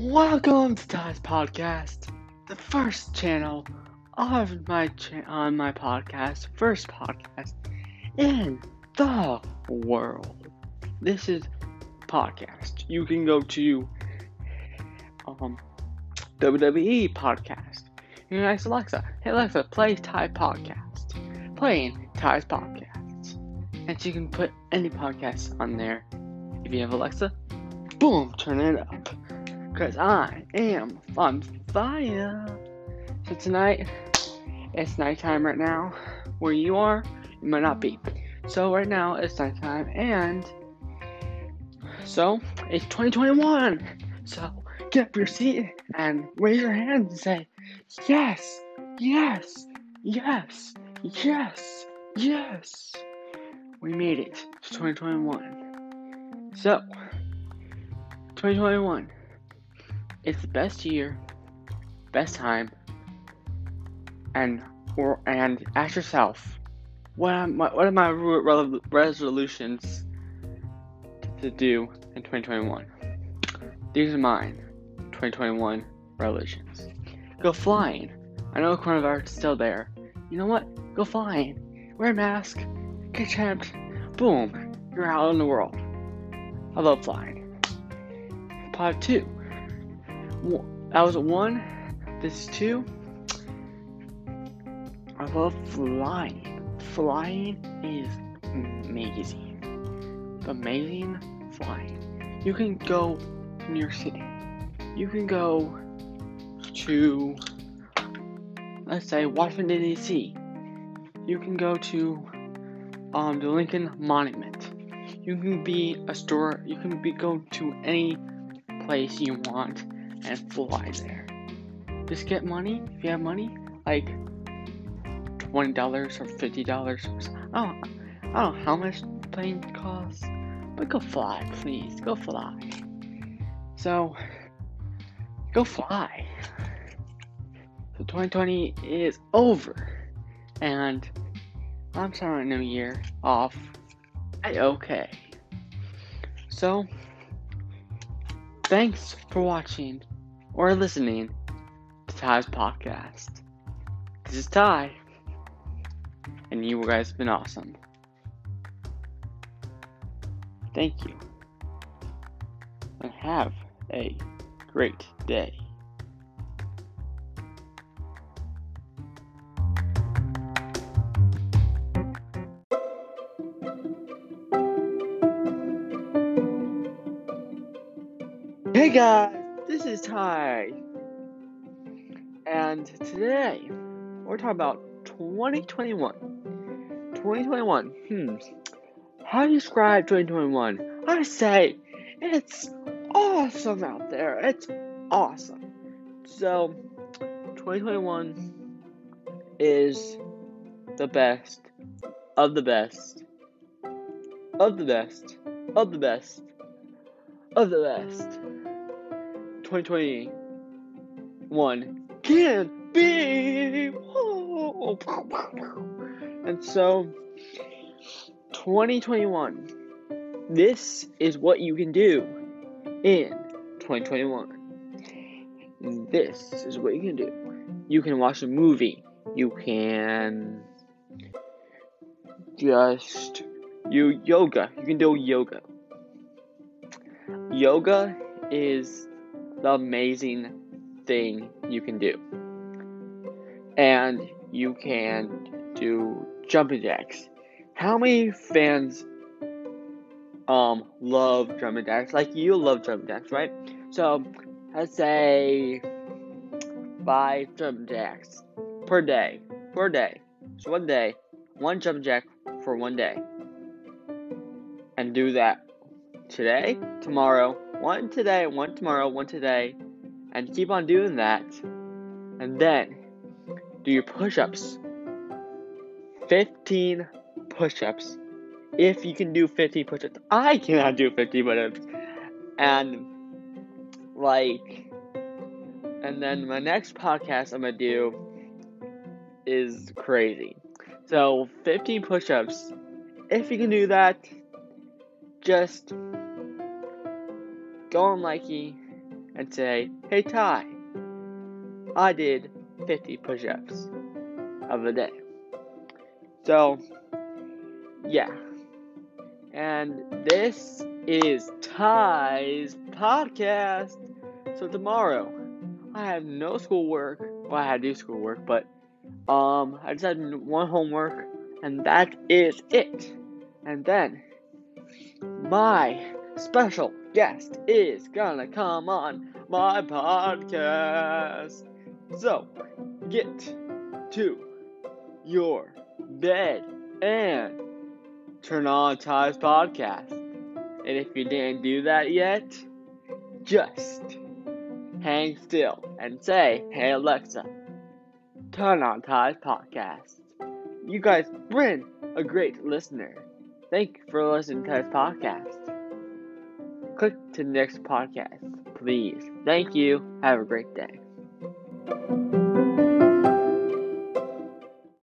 Welcome to Ty's Podcast, the first channel of my cha- on my podcast, first podcast in the world. This is podcast. You can go to um WWE podcast. You ask Alexa, hey Alexa, play Ty Podcast. Playing Ty's Podcasts. And you can put any podcast on there. If you have Alexa, boom, turn it up. Cause I am on fire. So tonight, it's nighttime right now. Where you are, it might not be. So right now it's nighttime and so it's 2021. So get up your seat and raise your hands and say, Yes, yes, yes, yes, yes. We made it to 2021. So 2021 it's the best year, best time, and or and ask yourself, what am my, what are my re- resolutions to do in 2021? These are mine. 2021 resolutions. Go flying. I know coronavirus is still there. You know what? Go flying. Wear a mask. Get checked. Boom. You're out in the world. I love flying. Part two that was one. This is two. I love flying. Flying is amazing. Amazing flying. You can go to New York City. You can go to, let's say, Washington, D.C. You can go to um, the Lincoln Monument. You can be a store. You can be go to any place you want and fly there. Just get money if you have money, like twenty dollars or fifty dollars. Don't, I don't know how much plane costs, but go fly, please. Go fly. So, go fly. So 2020 is over, and I'm starting a new year off. Okay. So, thanks for watching or listening to Ty's podcast. This is Ty, and you guys have been awesome. Thank you, and have a great day. Hey guys! This is Ty. And today, we're talking about 2021. 2021. Hmm. How do you describe 2021? I say it's awesome out there. It's awesome. So, 2021 is the best of the best of the best of the best of the best. 2021 can be. And so, 2021, this is what you can do in 2021. This is what you can do. You can watch a movie. You can just do yoga. You can do yoga. Yoga is the amazing thing you can do. And you can do jumping jacks. How many fans um love jumping jacks? Like you love jumping jacks, right? So let's say five jumping jacks per day. Per day. So one day, one jumping jack for one day. And do that today, tomorrow, one today, one tomorrow, one today, and keep on doing that. And then do your push ups. 15 push ups. If you can do 15 push ups, I cannot do 15 push ups. And, like, and then my next podcast I'm gonna do is crazy. So, 15 push ups. If you can do that, just go on Likey and say, Hey Ty, I did 50 push ups of the day. So, yeah. And this is Ty's podcast. So tomorrow, I have no schoolwork. Well, I had to do schoolwork, but um, I just had one homework, and that is it. And then my special guest is gonna come on my podcast. So get to your bed and turn on Ty's podcast. And if you didn't do that yet, just hang still and say, Hey Alexa, turn on Ty's podcast. You guys been a great listener. Thank you for listening to Ty's podcast. Click to the next podcast, please. Thank you. Have a great day.